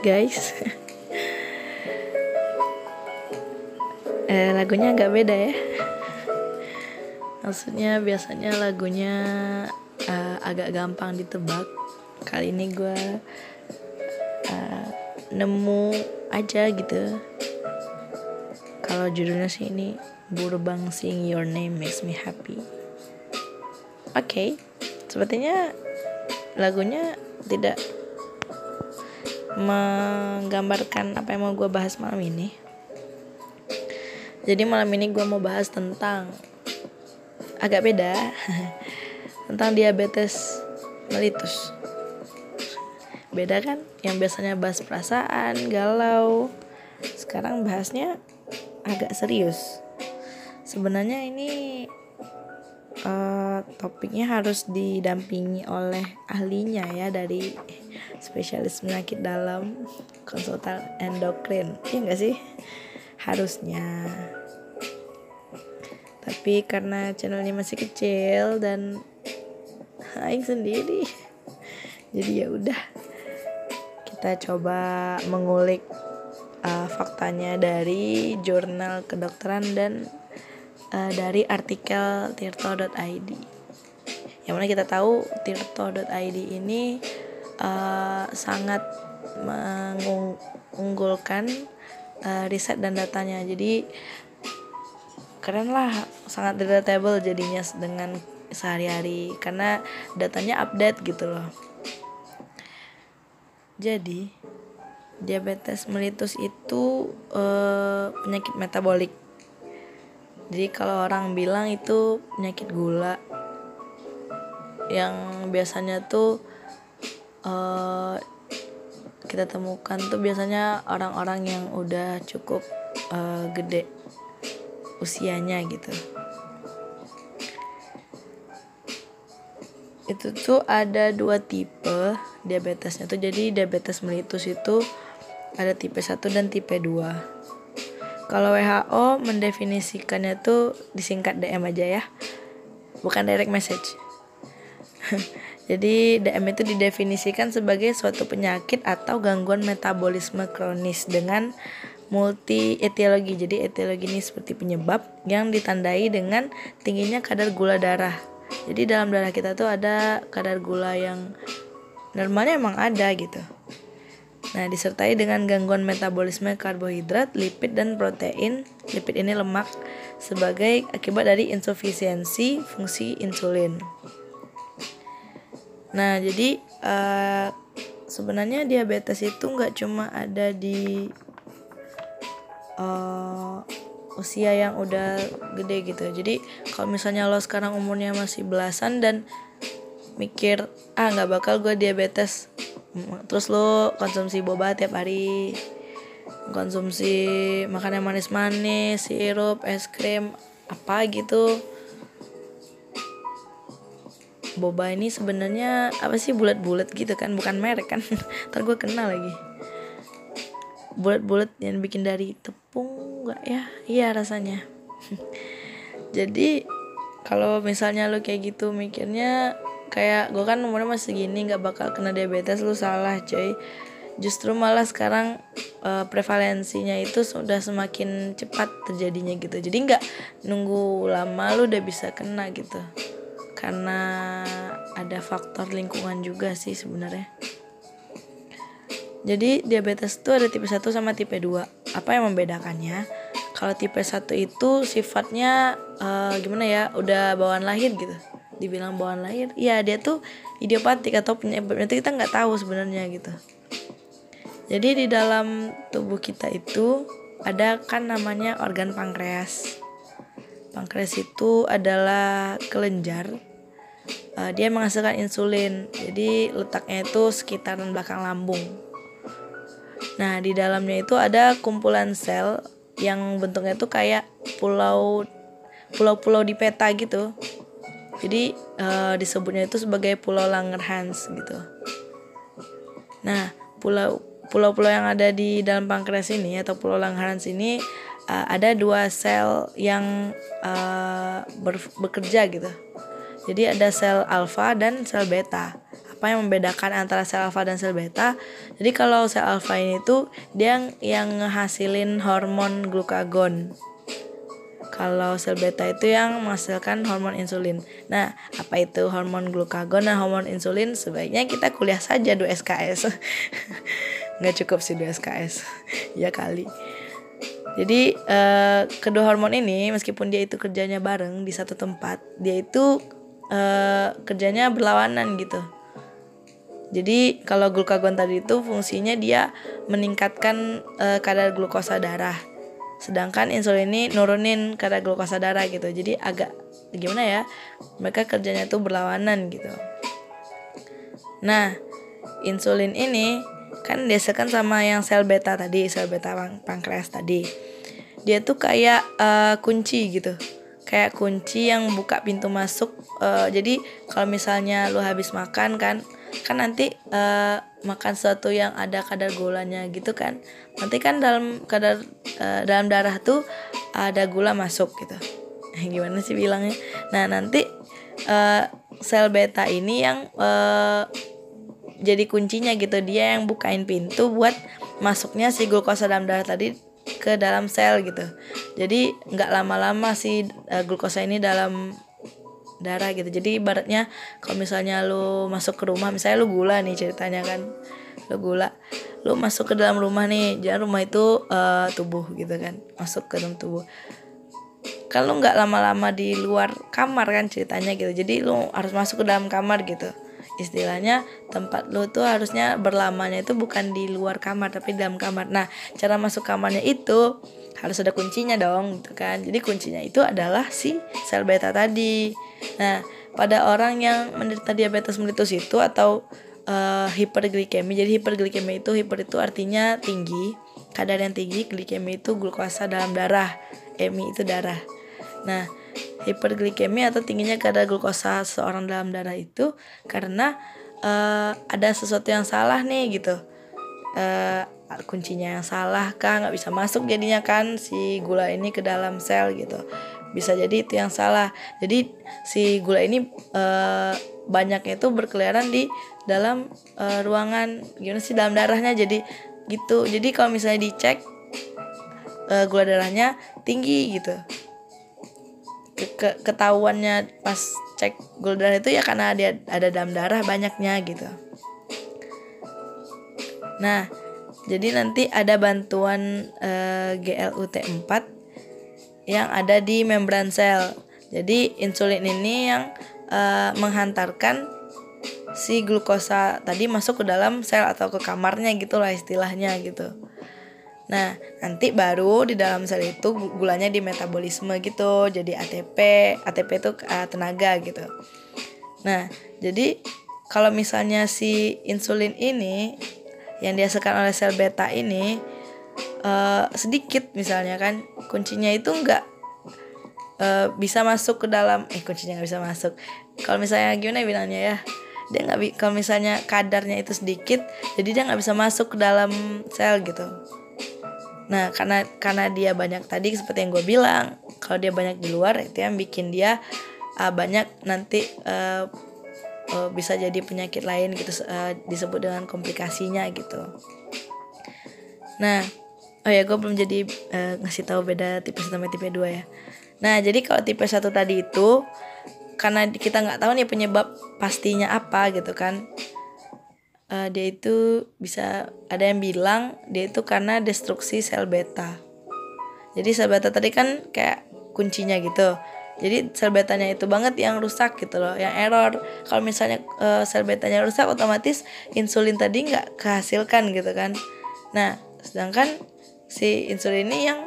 guys. Eh, lagunya agak beda ya. Maksudnya biasanya lagunya uh, agak gampang ditebak. Kali ini gue uh, nemu aja gitu. Kalau judulnya sih ini Burbang Sing Your Name Makes Me Happy. Oke. Okay. sepertinya lagunya tidak menggambarkan apa yang mau gue bahas malam ini. Jadi malam ini gue mau bahas tentang agak beda tentang diabetes melitus beda kan? Yang biasanya bahas perasaan galau. Sekarang bahasnya agak serius. Sebenarnya ini uh, topiknya harus didampingi oleh ahlinya ya dari spesialis penyakit dalam konsultan endokrin. Ya enggak sih? Harusnya. Tapi karena channelnya masih kecil dan aing sendiri jadi ya udah. Kita coba mengulik uh, faktanya dari jurnal kedokteran dan uh, dari artikel tirto.id yang mana kita tahu tirto.id ini uh, sangat mengunggulkan uh, riset dan datanya. Jadi keren lah sangat relatable jadinya dengan sehari-hari. Karena datanya update gitu loh. Jadi diabetes mellitus itu uh, penyakit metabolik jadi kalau orang bilang itu penyakit gula yang biasanya tuh uh, kita temukan tuh biasanya orang-orang yang udah cukup uh, gede usianya gitu. Itu tuh ada dua tipe diabetesnya tuh. Jadi diabetes mellitus itu ada tipe 1 dan tipe 2 kalau WHO mendefinisikannya tuh disingkat DM aja ya bukan direct message jadi DM itu didefinisikan sebagai suatu penyakit atau gangguan metabolisme kronis dengan multi etiologi. Jadi etiologi ini seperti penyebab yang ditandai dengan tingginya kadar gula darah. Jadi dalam darah kita tuh ada kadar gula yang normalnya emang ada gitu. Nah, disertai dengan gangguan metabolisme karbohidrat, lipid dan protein. Lipid ini lemak sebagai akibat dari insufisiensi fungsi insulin. Nah, jadi uh, sebenarnya diabetes itu nggak cuma ada di uh, usia yang udah gede gitu jadi kalau misalnya lo sekarang umurnya masih belasan dan mikir ah nggak bakal gue diabetes terus lo konsumsi boba tiap hari. Konsumsi makanan manis-manis sirup es krim apa gitu. Boba ini sebenarnya apa sih? Bulat-bulat gitu kan bukan merek kan. Ntar gue kenal lagi. Bulat-bulat yang bikin dari tepung nggak ya? Iya rasanya. Jadi kalau misalnya lu kayak gitu mikirnya kayak gue kan umurnya masih gini nggak bakal kena diabetes lu salah coy justru malah sekarang uh, prevalensinya itu sudah semakin cepat terjadinya gitu jadi nggak nunggu lama lu udah bisa kena gitu karena ada faktor lingkungan juga sih sebenarnya jadi diabetes itu ada tipe 1 sama tipe 2. Apa yang membedakannya? Kalau tipe 1 itu sifatnya uh, gimana ya? Udah bawaan lahir gitu. Dibilang bawaan lahir. Iya, dia tuh idiopatik atau penyebabnya itu kita nggak tahu sebenarnya gitu. Jadi di dalam tubuh kita itu ada kan namanya organ pankreas. Pankreas itu adalah kelenjar uh, dia menghasilkan insulin. Jadi letaknya itu sekitaran belakang lambung. Nah, di dalamnya itu ada kumpulan sel yang bentuknya itu kayak pulau pulau-pulau di peta gitu. Jadi uh, disebutnya itu sebagai Pulau Langerhans gitu. Nah, pulau pulau-pulau yang ada di dalam pankreas ini atau Pulau Langerhans ini uh, ada dua sel yang uh, ber, bekerja gitu. Jadi ada sel alfa dan sel beta. apa yang membedakan antara sel alfa dan sel beta jadi kalau sel alfa ini tuh dia yang ngehasilin hormon glukagon kalau sel beta itu yang menghasilkan hormon insulin. Nah, apa itu hormon glukagon dan hormon insulin? Sebaiknya kita kuliah saja 2 SKS. Nggak cukup sih 2 SKS. ya kali. Jadi uh, kedua hormon ini meskipun dia itu kerjanya bareng di satu tempat, dia itu uh, kerjanya berlawanan gitu. Jadi kalau glukagon tadi itu fungsinya dia meningkatkan uh, kadar glukosa darah sedangkan insulin ini nurunin kadar glukosa darah gitu. Jadi agak gimana ya mereka kerjanya tuh berlawanan gitu. Nah insulin ini kan dihasilkan sama yang sel beta tadi sel beta pankreas tadi. Dia tuh kayak uh, kunci gitu. Kayak kunci yang buka pintu masuk uh, jadi kalau misalnya lu habis makan kan kan nanti uh, makan sesuatu yang ada kadar gulanya gitu kan. Nanti kan dalam kadar uh, dalam darah tuh ada gula masuk gitu. Gimana sih bilangnya? Nah nanti uh, sel beta ini yang uh, jadi kuncinya gitu. Dia yang bukain pintu buat masuknya si glukosa dalam darah tadi ke dalam sel gitu. Jadi nggak lama-lama si uh, glukosa ini dalam darah gitu. Jadi ibaratnya kalau misalnya lu masuk ke rumah misalnya lu gula nih ceritanya kan lu gula lu masuk ke dalam rumah nih jangan rumah itu uh, tubuh gitu kan masuk ke dalam tubuh. Kalau nggak lama-lama di luar kamar kan ceritanya gitu. Jadi lu harus masuk ke dalam kamar gitu. Istilahnya tempat lu tuh harusnya berlamanya itu bukan di luar kamar tapi dalam kamar. Nah cara masuk kamarnya itu harus ada kuncinya dong gitu kan jadi kuncinya itu adalah si sel beta tadi Nah, pada orang yang menderita diabetes mellitus itu atau uh, hiperglikemi. Jadi hiperglikemi itu hiper itu artinya tinggi, kadar yang tinggi, glikemi itu glukosa dalam darah, emi itu darah. Nah, hiperglikemi atau tingginya kadar glukosa seorang dalam darah itu karena uh, ada sesuatu yang salah nih gitu. Uh, kuncinya yang salah kah nggak bisa masuk jadinya kan si gula ini ke dalam sel gitu. Bisa jadi itu yang salah. Jadi si gula ini e, banyaknya itu berkeliaran di dalam e, ruangan. Gimana sih? Dalam darahnya. Jadi gitu. Jadi kalau misalnya dicek e, gula darahnya tinggi gitu. Ke, ke ketahuannya pas cek gula darah itu ya karena dia ada dalam darah banyaknya gitu. Nah jadi nanti ada bantuan e, GLUT4 yang ada di membran sel. Jadi insulin ini yang uh, menghantarkan si glukosa tadi masuk ke dalam sel atau ke kamarnya gitulah istilahnya gitu. Nah, nanti baru di dalam sel itu gulanya di metabolisme gitu, jadi ATP, ATP itu uh, tenaga gitu. Nah, jadi kalau misalnya si insulin ini yang dihasilkan oleh sel beta ini uh, sedikit misalnya kan kuncinya itu nggak uh, bisa masuk ke dalam eh kuncinya nggak bisa masuk. Kalau misalnya gimana bilangnya ya? Dia nggak kalau misalnya kadarnya itu sedikit jadi dia nggak bisa masuk ke dalam sel gitu. Nah karena karena dia banyak tadi seperti yang gue bilang kalau dia banyak di luar itu yang bikin dia uh, banyak nanti uh, uh, bisa jadi penyakit lain gitu uh, disebut dengan komplikasinya gitu. Nah oh ya gue belum jadi uh, ngasih tahu beda tipe 1 sama tipe 2 ya. Nah jadi kalau tipe 1 tadi itu karena kita nggak tahu nih penyebab pastinya apa gitu kan uh, dia itu bisa ada yang bilang dia itu karena destruksi sel beta. Jadi sel beta tadi kan kayak kuncinya gitu jadi sel betanya itu banget yang rusak gitu loh yang error. Kalau misalnya sel betanya rusak otomatis insulin tadi nggak kehasilkan gitu kan. Nah sedangkan si insulin ini yang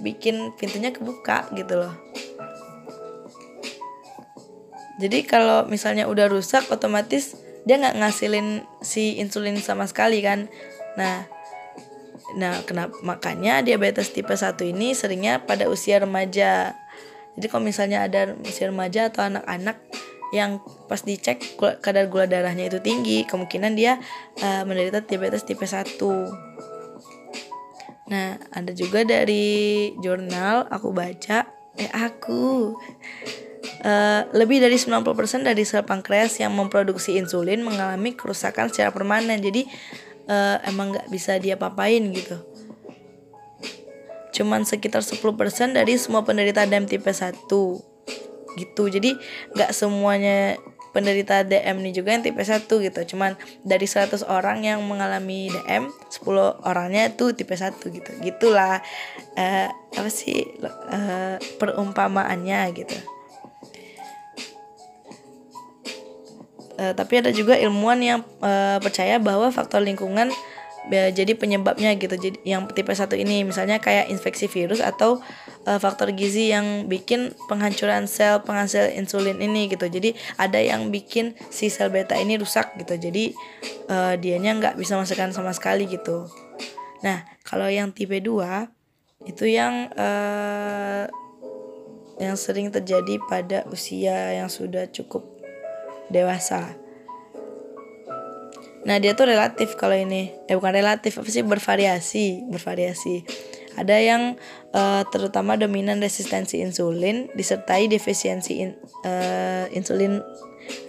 bikin pintunya kebuka gitu loh. Jadi kalau misalnya udah rusak otomatis dia nggak ngasilin si insulin sama sekali kan. Nah nah kenapa makanya diabetes tipe 1 ini seringnya pada usia remaja jadi kalau misalnya ada usia remaja atau anak-anak yang pas dicek kadar gula darahnya itu tinggi kemungkinan dia uh, menderita diabetes tipe 1 Nah, ada juga dari jurnal aku baca, eh aku uh, lebih dari 90% dari sel pankreas yang memproduksi insulin mengalami kerusakan secara permanen. Jadi uh, emang nggak bisa dia papain gitu. Cuman sekitar 10% dari semua penderita DM tipe 1 gitu. Jadi nggak semuanya penderita DM ini juga yang tipe 1 gitu. Cuman dari 100 orang yang mengalami DM, 10 orangnya itu tipe 1 gitu. Gitulah uh, apa sih uh, perumpamaannya gitu. Uh, tapi ada juga ilmuwan yang uh, percaya bahwa faktor lingkungan jadi penyebabnya gitu. Jadi yang tipe satu ini misalnya kayak infeksi virus atau uh, faktor gizi yang bikin penghancuran sel penghasil insulin ini gitu. Jadi ada yang bikin si sel beta ini rusak gitu. Jadi uh, dianya nggak bisa masukkan sama sekali gitu. Nah, kalau yang tipe 2 itu yang uh, yang sering terjadi pada usia yang sudah cukup dewasa. Nah dia tuh relatif kalau ini, eh bukan relatif apa sih bervariasi, bervariasi. Ada yang uh, terutama dominan resistensi insulin disertai defisiensi in, uh, insulin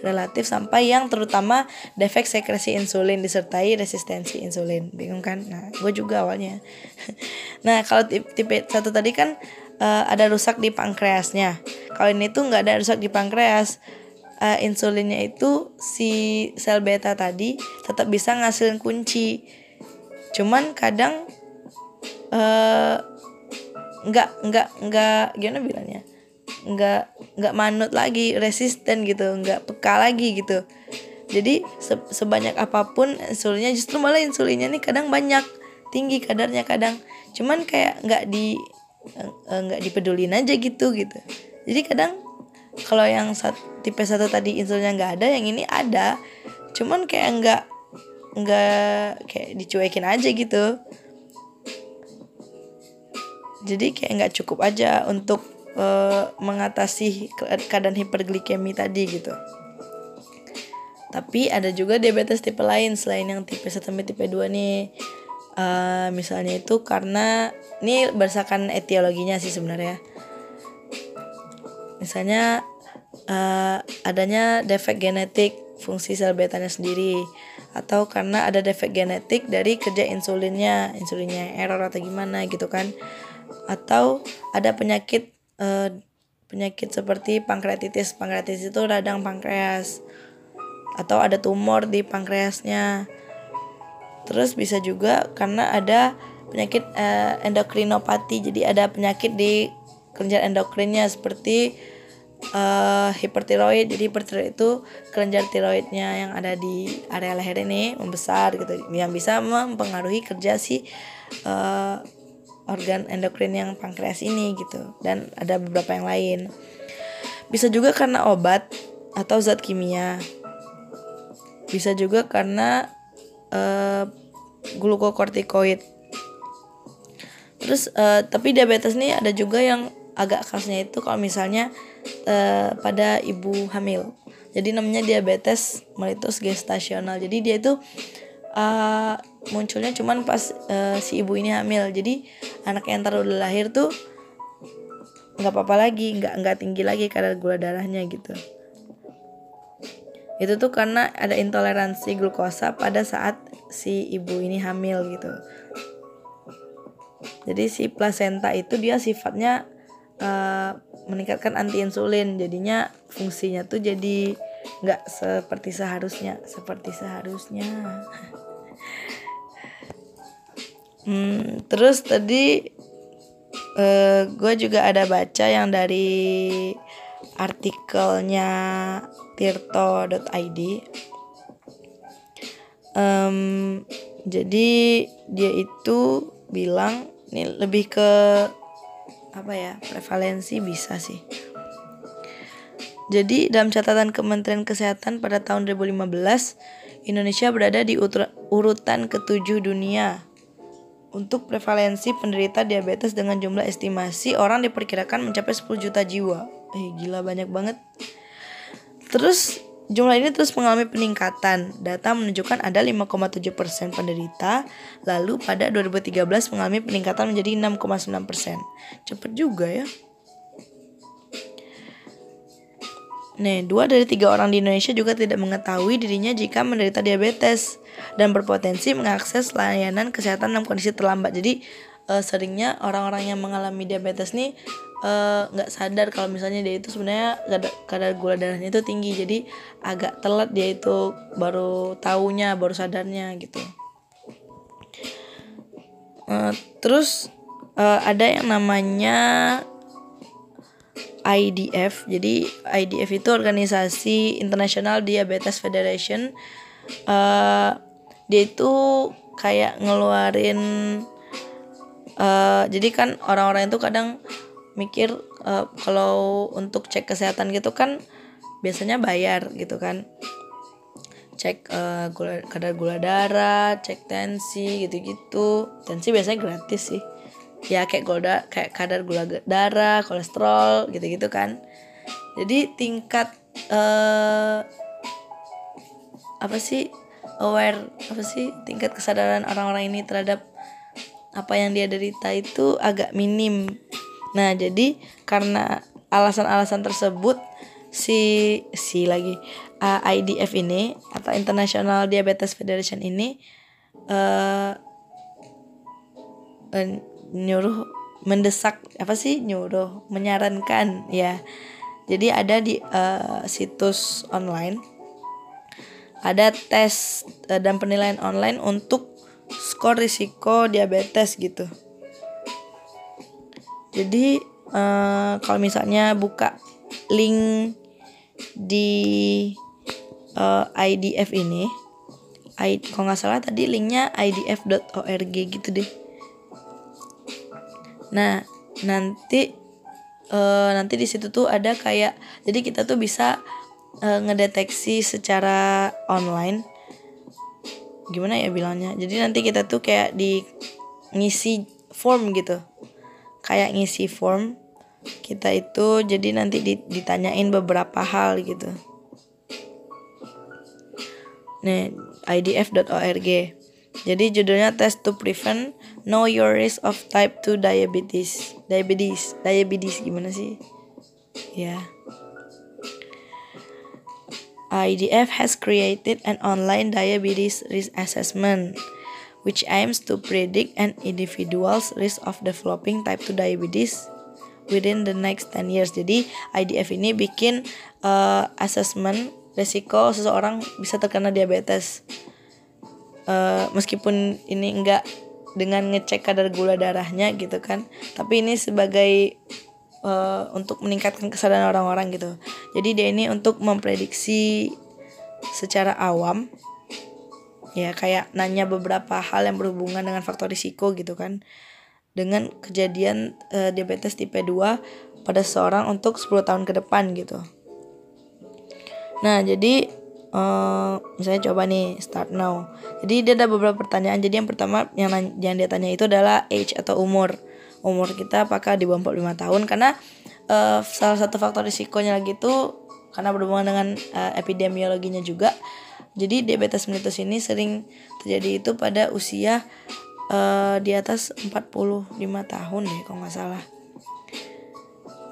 relatif sampai yang terutama defek sekresi insulin disertai resistensi insulin. Bingung kan? Nah, gue juga awalnya. nah, kalau tipe, tipe satu tadi kan uh, ada rusak di pankreasnya. Kalau ini tuh nggak ada rusak di pankreas uh, insulinnya itu si sel beta tadi tetap bisa ngasilin kunci. Cuman kadang uh, nggak nggak nggak gimana bilangnya? Nggak nggak manut lagi resisten gitu nggak peka lagi gitu. Jadi se sebanyak apa pun insulinnya justru malah insulinnya nih kadang banyak tinggi kadarnya kadang. Cuman kayak nggak di eh, nggak dipedulin aja gitu gitu. Jadi kadang kalau yang sat, tipe satu tadi insulinnya nggak ada yang ini ada. Cuman kayak nggak nggak kayak dicuekin aja gitu. Jadi kayak nggak cukup aja untuk uh, mengatasi keadaan hiperglikemi tadi gitu. Tapi ada juga diabetes tipe lain selain yang tipe 1 sampai tipe 2 nih. Uh, misalnya itu karena ini berdasarkan etiologinya sih sebenarnya misalnya uh, adanya defek genetik fungsi sel betanya sendiri atau karena ada defek genetik dari kerja insulinnya insulinnya error atau gimana gitu kan. Atau ada penyakit uh, penyakit seperti pankreatitis pankreatitis itu radang pankreas atau ada tumor di pankreasnya. Terus bisa juga karena ada penyakit uh, endokrinopati jadi ada penyakit di kelenjar endokrinnya seperti uh, hipertiroid. Jadi hipertiroid itu kelenjar tiroidnya yang ada di area leher ini membesar gitu. Yang bisa mempengaruhi kerja si uh, organ endokrin yang pankreas ini gitu. Dan ada beberapa yang lain. Bisa juga karena obat atau zat kimia. Bisa juga karena uh, glukokortikoid. Terus uh, tapi diabetes nih ada juga yang agak khasnya itu kalau misalnya uh, pada ibu hamil. Jadi namanya diabetes mellitus gestasional. Jadi dia itu uh, munculnya cuman pas uh, si ibu ini hamil. Jadi anak yang taruh udah lahir tuh nggak apa-apa lagi, nggak nggak tinggi lagi kadar gula darahnya gitu. Itu tuh karena ada intoleransi glukosa pada saat si ibu ini hamil gitu. Jadi si plasenta itu dia sifatnya uh, meningkatkan anti insulin jadinya fungsinya tuh jadi nggak seperti seharusnya seperti seharusnya. Hmm, terus tadi uh, eh, gue juga ada baca yang dari artikelnya tirto.id um, jadi dia itu bilang ini lebih ke apa ya prevalensi bisa sih jadi dalam catatan Kementerian Kesehatan pada tahun 2015 Indonesia berada di urutan ketujuh dunia untuk prevalensi penderita diabetes dengan jumlah estimasi orang diperkirakan mencapai 10 juta jiwa. Eh gila banyak banget. Terus Jumlah ini terus mengalami peningkatan. Data menunjukkan ada 5,7% penderita, lalu pada 2013 mengalami peningkatan menjadi 6,9%. Cepet juga ya. Nih, dua dari tiga orang di Indonesia juga tidak mengetahui dirinya jika menderita diabetes dan berpotensi mengakses layanan kesehatan dalam kondisi terlambat. Jadi uh, seringnya orang-orang yang mengalami diabetes nih eh, nggak uh, sadar kalau misalnya dia itu sebenarnya kadar, gula darahnya itu tinggi. Jadi agak telat dia itu baru taunya, baru sadarnya gitu. Uh, terus uh, ada yang namanya IDF. Jadi IDF itu organisasi International Diabetes Federation. Uh, dia itu kayak ngeluarin uh, jadi kan orang-orang itu kadang mikir uh, kalau untuk cek kesehatan gitu kan biasanya bayar gitu kan. Cek uh, gula, kadar gula darah cek tensi gitu-gitu. Tensi biasanya gratis sih. Ya kayak gula kayak kadar gula darah kolesterol gitu-gitu kan. Jadi tingkat uh, apa sih aware apa sih tingkat kesadaran orang-orang ini terhadap apa yang dia derita itu agak minim. Nah jadi karena alasan-alasan tersebut si si lagi uh, IDF ini atau International Diabetes Federation ini uh, nyuruh mendesak apa sih nyuruh menyarankan ya. Jadi ada di uh, situs online ada tes uh, dan penilaian online untuk skor risiko diabetes gitu. Jadi uh, kalau misalnya buka link di uh, IDF ini I, kalau nggak salah tadi linknya idf.org gitu deh. Nah, nanti uh, nanti di situ tuh ada kayak jadi kita tuh bisa uh, ngedeteksi secara online gimana ya bilangnya. Jadi nanti kita tuh kayak di ngisi form gitu. Kayak ngisi form kita itu jadi nanti ditanyain beberapa hal gitu. Nih, idf.org. Jadi judulnya Test to Prevent Know Your Risk of Type 2 Diabetes. Diabetes, diabetes gimana sih? Ya. IDF has created an online diabetes risk assessment which aims to predict an individual's risk of developing type 2 diabetes within the next 10 years. Jadi IDF ini bikin uh, assessment resiko seseorang bisa terkena diabetes. Uh, meskipun ini enggak dengan ngecek kadar gula darahnya gitu kan tapi ini sebagai uh, untuk meningkatkan kesadaran orang-orang gitu. Jadi dia ini untuk memprediksi secara awam ya kayak nanya beberapa hal yang berhubungan dengan faktor risiko gitu kan. Dengan kejadian uh, diabetes tipe 2 pada seorang untuk 10 tahun ke depan gitu. Nah, jadi uh, misalnya coba nih start now. Jadi dia ada beberapa pertanyaan. Jadi yang pertama yang yang dia tanya itu adalah age atau umur umur kita apakah di bawah 45 tahun. Karena uh, salah satu faktor risikonya lagi itu karena berhubungan dengan uh, epidemiologinya juga. Jadi diabetes mellitus ini sering terjadi itu pada usia uh, di atas 45 tahun deh kalau nggak salah.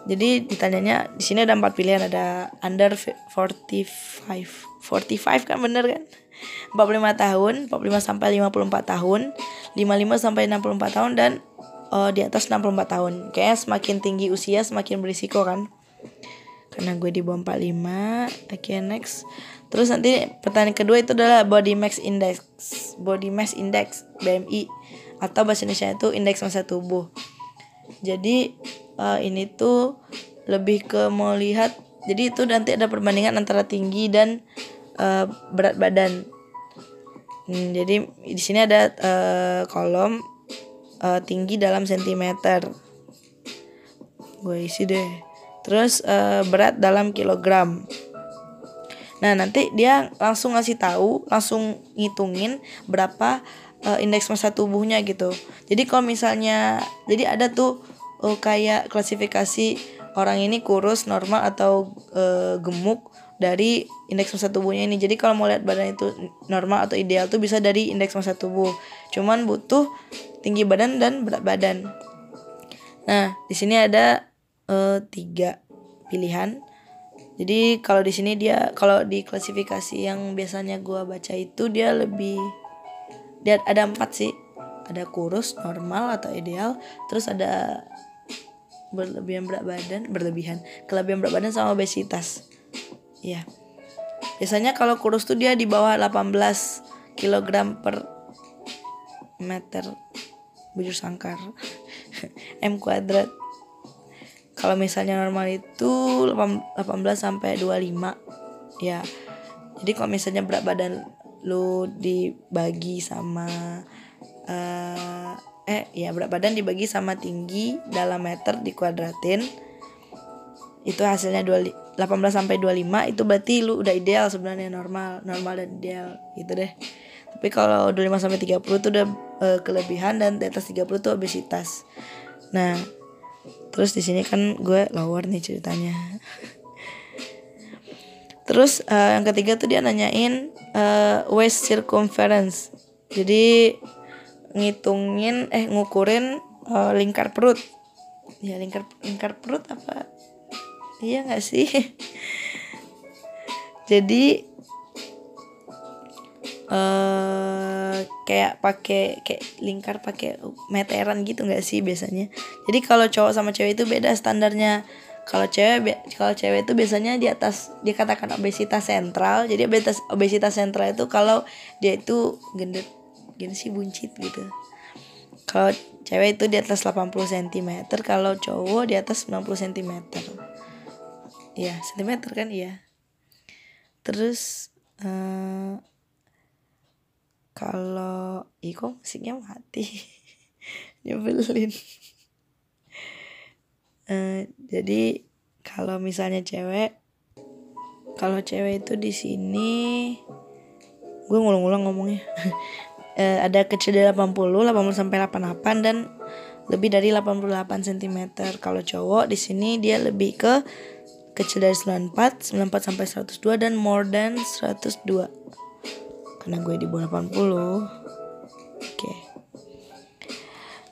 Jadi ditanyanya di sini ada empat pilihan ada under 45 45 kan bener kan? 45 tahun 45 sampai 54 tahun 55 sampai 64 tahun dan uh, di atas 64 tahun. Kayaknya semakin tinggi usia semakin berisiko kan? Karena gue di bawah 45 oke okay, next. Terus nanti pertanyaan kedua itu adalah body mass index. Body mass index BMI atau bahasa Indonesia itu indeks massa tubuh. Jadi uh, ini tuh lebih ke mau lihat jadi itu nanti ada perbandingan antara tinggi dan uh, berat badan. Hmm, jadi di sini ada uh, kolom uh, tinggi dalam sentimeter. Gue isi deh. Terus uh, berat dalam kilogram. Nah nanti dia langsung ngasih tahu langsung ngitungin berapa uh, indeks massa tubuhnya gitu. Jadi kalau misalnya jadi ada tuh uh, kayak klasifikasi orang ini kurus, normal atau uh, gemuk dari indeks massa tubuhnya ini. Jadi kalau mau lihat badan itu normal atau ideal tuh bisa dari indeks massa tubuh. Cuman butuh tinggi badan dan berat badan. Nah, di sini ada uh, tiga pilihan. jadi kalau di sini dia kalau di klasifikasi yang biasanya gua baca itu dia lebih dia ada empat sih ada kurus normal atau ideal terus ada berlebihan berat badan berlebihan kelebihan berat badan sama obesitas ya biasanya kalau kurus tuh dia di bawah 18 kg per meter. Bujur sangkar. M kuadrat. Kalau misalnya normal itu 18 sampai 25 ya. Jadi kalau misalnya berat badan lu dibagi sama uh, eh ya berat badan dibagi sama tinggi dalam meter dikuadratin itu hasilnya 18 sampai 25 itu berarti lu udah ideal sebenarnya normal normal dan ideal gitu deh. Tapi kalau 25 sampai 30 itu udah uh, kelebihan dan di atas 30 itu obesitas. Nah terus di sini kan gue lower nih ceritanya. Terus uh, yang ketiga tuh dia nanyain uh, waist circumference. Jadi ngitungin eh ngukurin uh, lingkar perut. Ya lingkar lingkar perut apa iya nggak sih? Jadi uh, kayak pakai kayak lingkar pakai meteran gitu nggak sih biasanya? Jadi kalau cowok sama cewek itu beda standarnya. Kalau cewek kalau cewek itu biasanya di atas dikatakan obesitas sentral. Jadi obesitas obesitas sentral itu kalau dia itu gendut gini sih buncit gitu. Kalau cewek itu di atas 80 cm kalau cowok di atas 90 cm iya cm kan iya. Terus uh, kalau iko musiknya mati nyebelin. Uh, jadi kalau misalnya cewek kalau cewek itu di sini gue ngulang-ngulang ngomongnya. Eh, ada kecil dari 80, 80 sampai 88 dan lebih dari 88 cm. Kalau cowok di sini dia lebih ke kecil dari 94, 94 sampai 102 dan more than 102. Karena gue di bawah 80. Oke. Okay.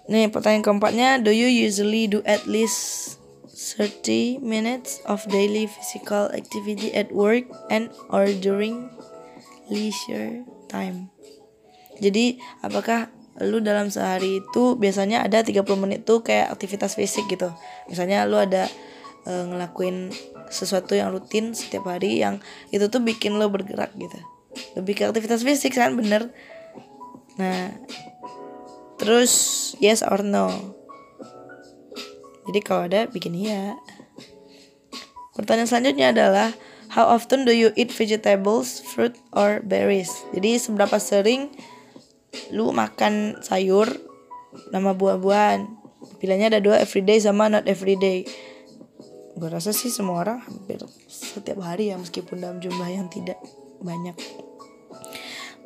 Nih, pertanyaan keempatnya, do you usually do at least 30 minutes of daily physical activity at work and or during leisure time? Jadi apakah lu dalam sehari itu biasanya ada 30 menit tuh kayak aktivitas fisik gitu. Misalnya lu ada e, ngelakuin sesuatu yang rutin setiap hari yang itu tuh bikin lo bergerak gitu. Lebih ke aktivitas fisik kan bener. Nah, terus yes or no. Jadi kalau ada bikin iya. Pertanyaan selanjutnya adalah how often do you eat vegetables, fruit or berries? Jadi seberapa sering lu makan sayur nama buah-buahan pilihannya ada dua everyday sama not everyday gue rasa sih semua orang hampir setiap hari ya meskipun dalam jumlah yang tidak banyak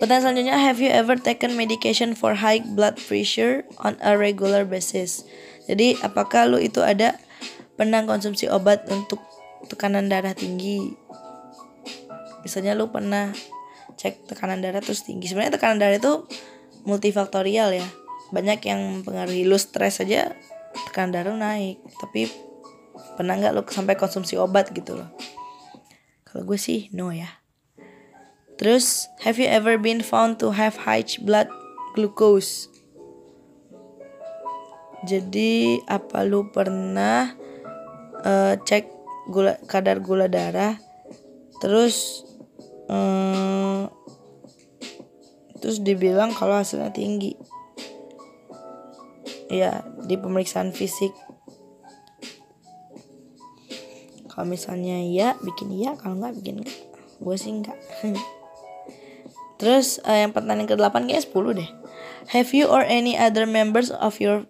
Pertanyaan selanjutnya, have you ever taken medication for high blood pressure on a regular basis? Jadi, apakah lu itu ada pernah konsumsi obat untuk tekanan darah tinggi? Misalnya lu pernah cek tekanan darah terus tinggi. Sebenarnya tekanan darah itu multifaktorial ya banyak yang mempengaruhi lu stres aja tekanan darah naik tapi pernah nggak lu sampai konsumsi obat gitu loh? Kalau gue sih no ya. Terus have you ever been found to have high blood glucose? Jadi apa lu pernah uh, cek gula kadar gula darah terus um, terus dibilang kalau hasilnya tinggi. Ya di pemeriksaan fisik kalau misalnya iya bikin iya. Kalau nggak bikin enggak gue sih enggak terus uh, yang pertanyaan ke delapan kayak 10 deh. Have you or any other members of your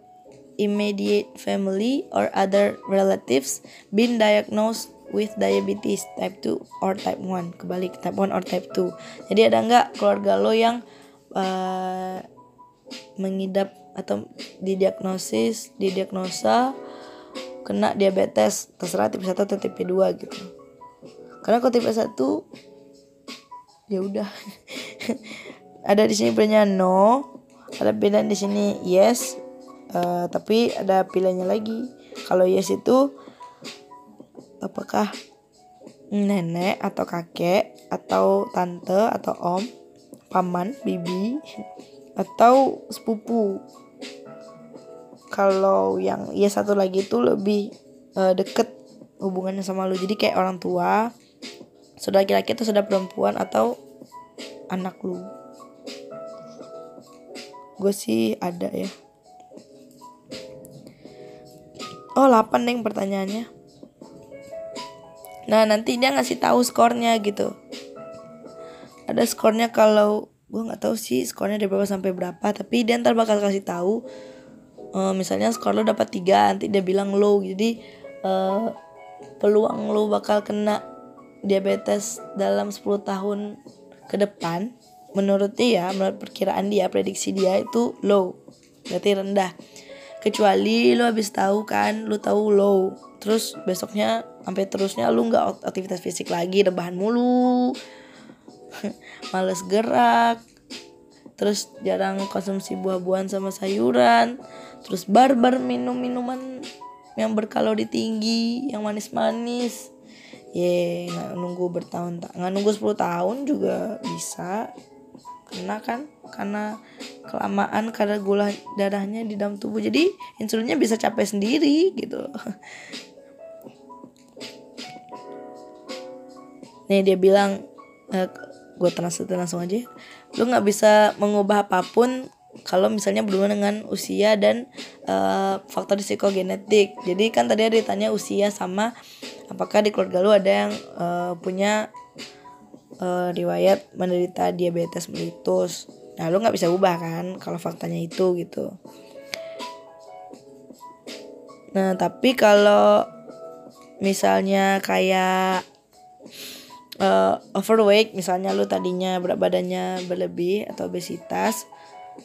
immediate family or other relatives been diagnosed with diabetes type 2 or type 1 kebalik type 1 or type 2 jadi ada nggak keluarga lo yang uh, mengidap atau didiagnosis didiagnosa kena diabetes terserah tipe 1 atau tipe 2 gitu. Karena kalau tipe 1 ya udah. Ada di sini pilihannya no ada pilihan di sini yes uh, tapi ada pilihannya lagi. Kalau yes itu apakah nenek atau kakek atau tante atau om paman bibi atau sepupu kalau yang ya satu lagi itu lebih uh, deket hubungannya sama lu. Jadi kayak orang tua saudara laki-laki atau saudara perempuan atau anak lu. Gue sih ada ya. Oh 8 deh pertanyaannya. Nah nanti dia ngasih tahu skornya gitu. Ada skornya kalau gue nggak tahu sih skornya dari berapa sampai berapa tapi dia ntar bakal kasih tahu uh, misalnya skor lo dapat tiga nanti dia bilang low. Jadi uh, peluang lo bakal kena diabetes dalam 10 tahun ke depan. Menurut dia menurut perkiraan dia prediksi dia itu low. Berarti rendah. Kecuali lu habis tahu kan lu tahu low. Terus besoknya sampai terusnya lu nggak aktivitas fisik lagi rebahan mulu. Males gerak terus jarang konsumsi buah-buahan sama sayuran. Terus barbar minum minuman yang berkalori tinggi yang manis-manis. Ye nggak nunggu bertahun tahun nggak nunggu 10 tahun juga bisa. Kena kan? Karena kelamaan karena gula darahnya di dalam tubuh. Jadi insulinnya bisa capek sendiri gitu. Nih dia bilang eh, gue translate langsung aja lu nggak bisa mengubah apa pun kalau misalnya berhubungan dengan usia dan uh, faktor psikogenetik. Jadi kan tadi ada ditanya usia sama apakah di keluarga lu ada yang uh, punya uh, riwayat menderita diabetes mellitus nah lu nggak bisa ubah kan kalau faktanya itu gitu nah tapi kalau misalnya kayak uh, overweight misalnya lu tadinya berat badannya berlebih atau obesitas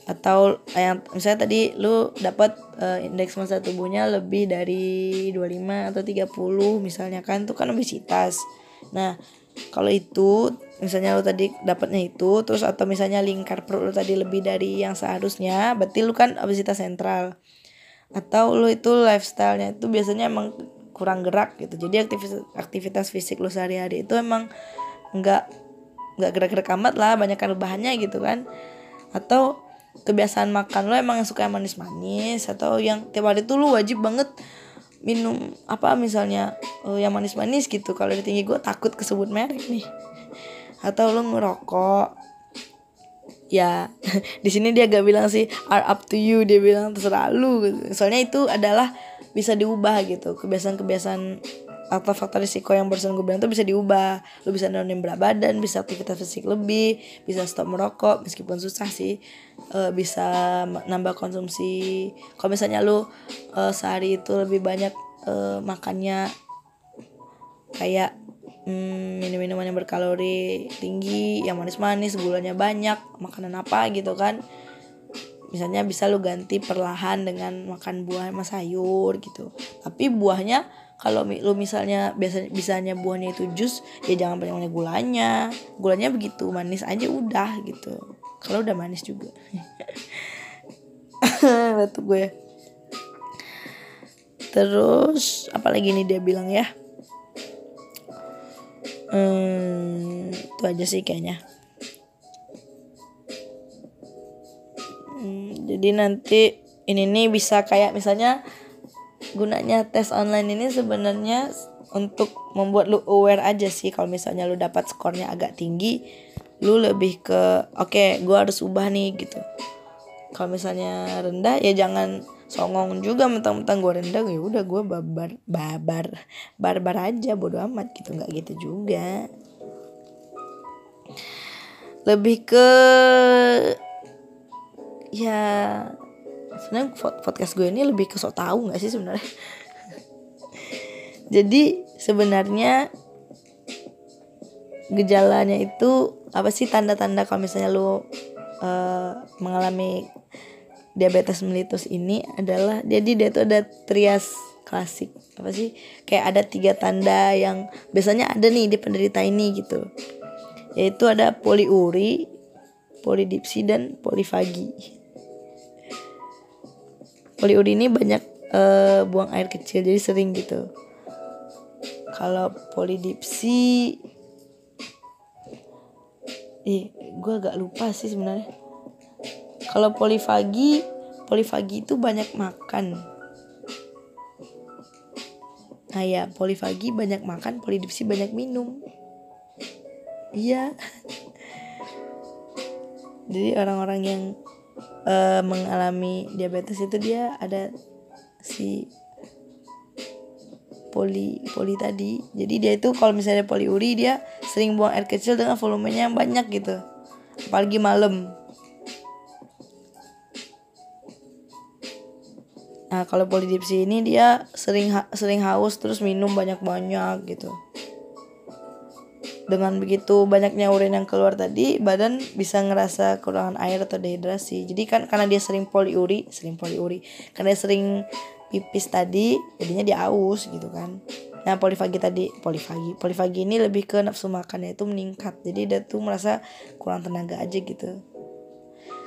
atau yang misalnya tadi lu dapat uh, indeks massa tubuhnya lebih dari 25 atau 30 misalnya kan itu kan obesitas. Nah, kalau itu misalnya lu tadi dapatnya itu terus atau misalnya lingkar perut lu tadi lebih dari yang seharusnya berarti lu kan obesitas sentral atau lu itu lifestylenya itu biasanya emang kurang gerak gitu. Jadi aktivitas aktivitas fisik lu sehari-hari itu emang nggak nggak gerak-gerak amat lah banyak bahannya gitu kan. Atau kebiasaan makan lo emang yang suka yang manis-manis atau yang tiap hari tuh lu wajib banget minum apa misalnya uh, yang manis-manis gitu. Kalau di tinggi gue takut kesebut merek nih. Atau lo ngerokok. Ya di sini dia gak bilang sih are up to you dia bilang terserah lu gitu. soalnya itu adalah bisa diubah gitu. Kebiasaan-kebiasaan atau faktor risiko yang barusan gue bilang tuh bisa diubah. Lu bisa nurunin berat badan bisa aktivitas fisik lebih bisa stop merokok meskipun susah sih uh, bisa nambah konsumsi. Kalau misalnya lu uh, sehari itu lebih banyak uh, makannya kayak hmm, minum-minuman yang berkalori tinggi yang manis-manis gulanya banyak makanan apa gitu kan misalnya bisa lu ganti perlahan dengan makan buah sama sayur gitu. Tapi buahnya kalau lu misalnya biasa bisanya buahnya itu jus ya jangan banyak banyak gulanya. Gulanya begitu manis aja udah gitu. Kalau udah manis juga. Batu gue. Terus apalagi nih dia bilang ya? Hmm, itu aja sih kayaknya jadi nanti ini nih bisa kayak misalnya gunanya tes online ini sebenarnya untuk membuat lu aware aja sih kalau misalnya lu dapat skornya agak tinggi lu lebih ke oke okay, gue harus ubah nih gitu. Kalau misalnya rendah ya jangan songong juga mentang-mentang gue rendah ya udah gue babar babar barbar aja bodo amat gitu nggak gitu juga. Lebih ke ya sebenarnya podcast gue ini lebih ke sok tahu nggak sih sebenarnya? Jadi sebenarnya gejalanya itu apa sih tanda-tanda kalau misalnya lu uh, mengalami diabetes mellitus ini adalah jadi dia tuh ada trias klasik. Apa sih? Kayak ada tiga tanda yang biasanya ada nih di penderita ini gitu. Yaitu ada poliuri polidipsi dan polifagi poliuri ini banyak uh, buang air kecil jadi sering gitu. Kalau polidipsi ih gue agak lupa sih sebenarnya. Kalau polifagi polifagi itu banyak makan. Nah ya polifagi banyak makan polidipsi banyak minum. Iya. Jadi orang-orang yang uh, mengalami diabetes itu dia ada si poli poli tadi. Jadi dia itu kalau misalnya poliuri dia sering buang air kecil dengan volumenya yang banyak gitu. Apalagi malam. Nah kalau polidipsi ini dia sering ha sering haus terus minum banyak banyak gitu dengan begitu banyaknya urin yang keluar tadi badan bisa ngerasa kekurangan air atau dehidrasi. Jadi kan karena dia sering poliuri sering poliuri karena dia sering pipis tadi jadinya dia aus gitu kan. Nah polifagi tadi polifagi polifagi ini lebih ke nafsu makannya itu meningkat. Jadi dia tuh merasa kurang tenaga aja gitu.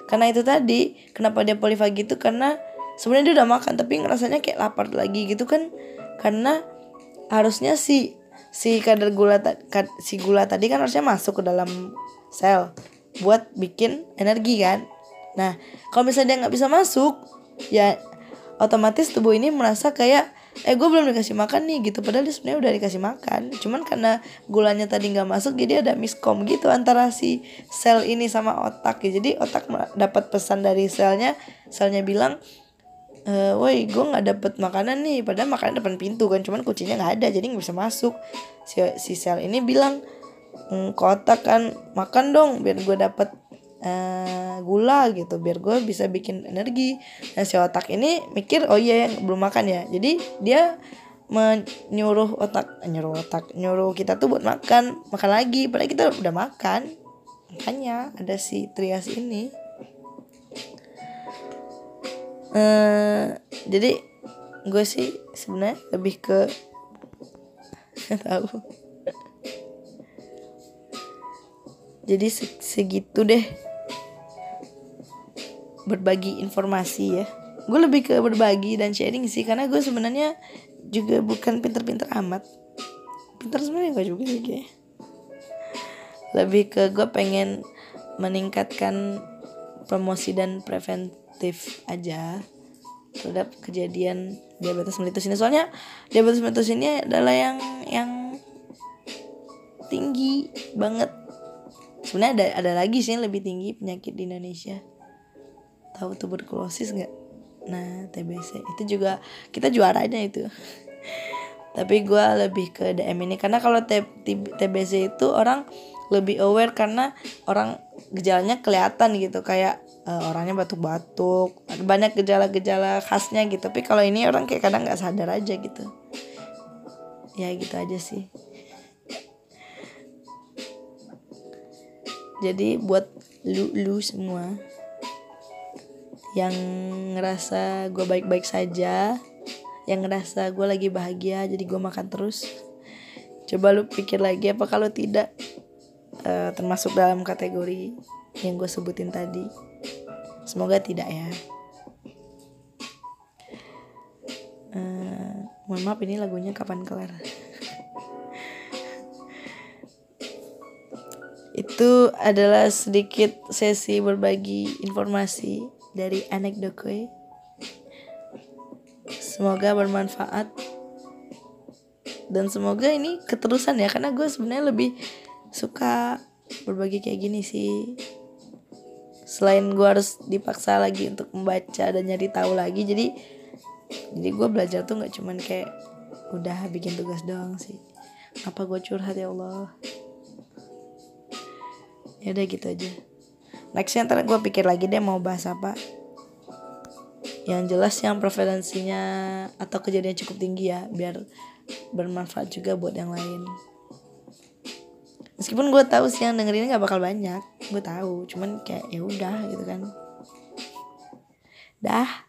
Karena itu tadi kenapa dia polifagi itu karena sebenarnya dia udah makan tapi ngerasanya kayak lapar lagi gitu kan. Karena harusnya si si kadar gula kad, si gula tadi kan harusnya masuk ke dalam sel buat bikin energi kan. Nah kalau misalnya dia nggak bisa masuk ya otomatis tubuh ini merasa kayak eh gue belum dikasih makan nih gitu. Padahal dia sebenarnya udah dikasih makan. Cuman karena gulanya tadi nggak masuk jadi ada miskom gitu antara si sel ini sama otak. Ya jadi otak dapat pesan dari selnya selnya bilang e, woi gue nggak dapet makanan nih. Padahal makanan depan pintu kan cuman kuncinya nggak ada jadi nggak bisa masuk. Si, si sel ini bilang mm, kotak kan makan dong biar gue dapet uh, gula gitu. Biar gue bisa bikin energi. Nah si otak ini mikir oh iya yang belum makan ya. Jadi dia menyuruh otak eh, nyuruh otak nyuruh kita tuh buat makan makan lagi. Padahal kita udah makan. Makanya ada si trias ini uh, jadi gue sih sebenarnya lebih ke tahu. Jadi segitu deh. Berbagi informasi ya. Gue lebih ke berbagi dan sharing sih karena gue sebenarnya juga bukan pinter-pinter amat. Pinter sebenarnya gue juga sih lebih ke gue pengen meningkatkan promosi dan preventif aja terhadap kejadian diabetes mellitus ini. Soalnya diabetes mellitus ini adalah yang yang tinggi banget. Sebenarnya ada ada lagi sih yang lebih tinggi penyakit di Indonesia. Tahu tuberkulosis nggak? Nah TBC itu juga kita juaranya itu. Tapi gue lebih ke DM ini. Karena kalau TBC itu orang lebih aware karena orang gejalanya kelihatan gitu kayak uh, orangnya batuk-batuk banyak gejala-gejala khasnya gitu. Tapi kalau ini orang kayak kadang nggak sadar aja gitu. Ya gitu aja sih. Jadi buat lu lu semua yang ngerasa gue baik-baik saja yang ngerasa gue lagi bahagia jadi gue makan terus coba lu pikir lagi apa kalau tidak uh, termasuk dalam kategori yang gue sebutin tadi. Semoga tidak ya. Uh, mohon maaf ini lagunya kapan kelar? Itu adalah sedikit sesi berbagi informasi dari anekdote. Semoga bermanfaat. Dan semoga ini keterusan ya karena gue sebenarnya lebih suka berbagi kayak gini sih. Selain gue harus dipaksa lagi untuk membaca dan nyari tahu lagi jadi jadi gue belajar tuh nggak cuman kayak udah bikin tugas doang sih. Apa gue curhat ya Allah? Ya udah gitu aja. Nextnya ntar gue pikir lagi deh mau bahas apa. Yang jelas yang prevalensinya atau kejadian cukup tinggi ya biar bermanfaat juga buat yang lain meskipun gue tahu sih yang dengerin nggak bakal banyak gue tahu. Cuman kayak ya udah gitu kan. Dah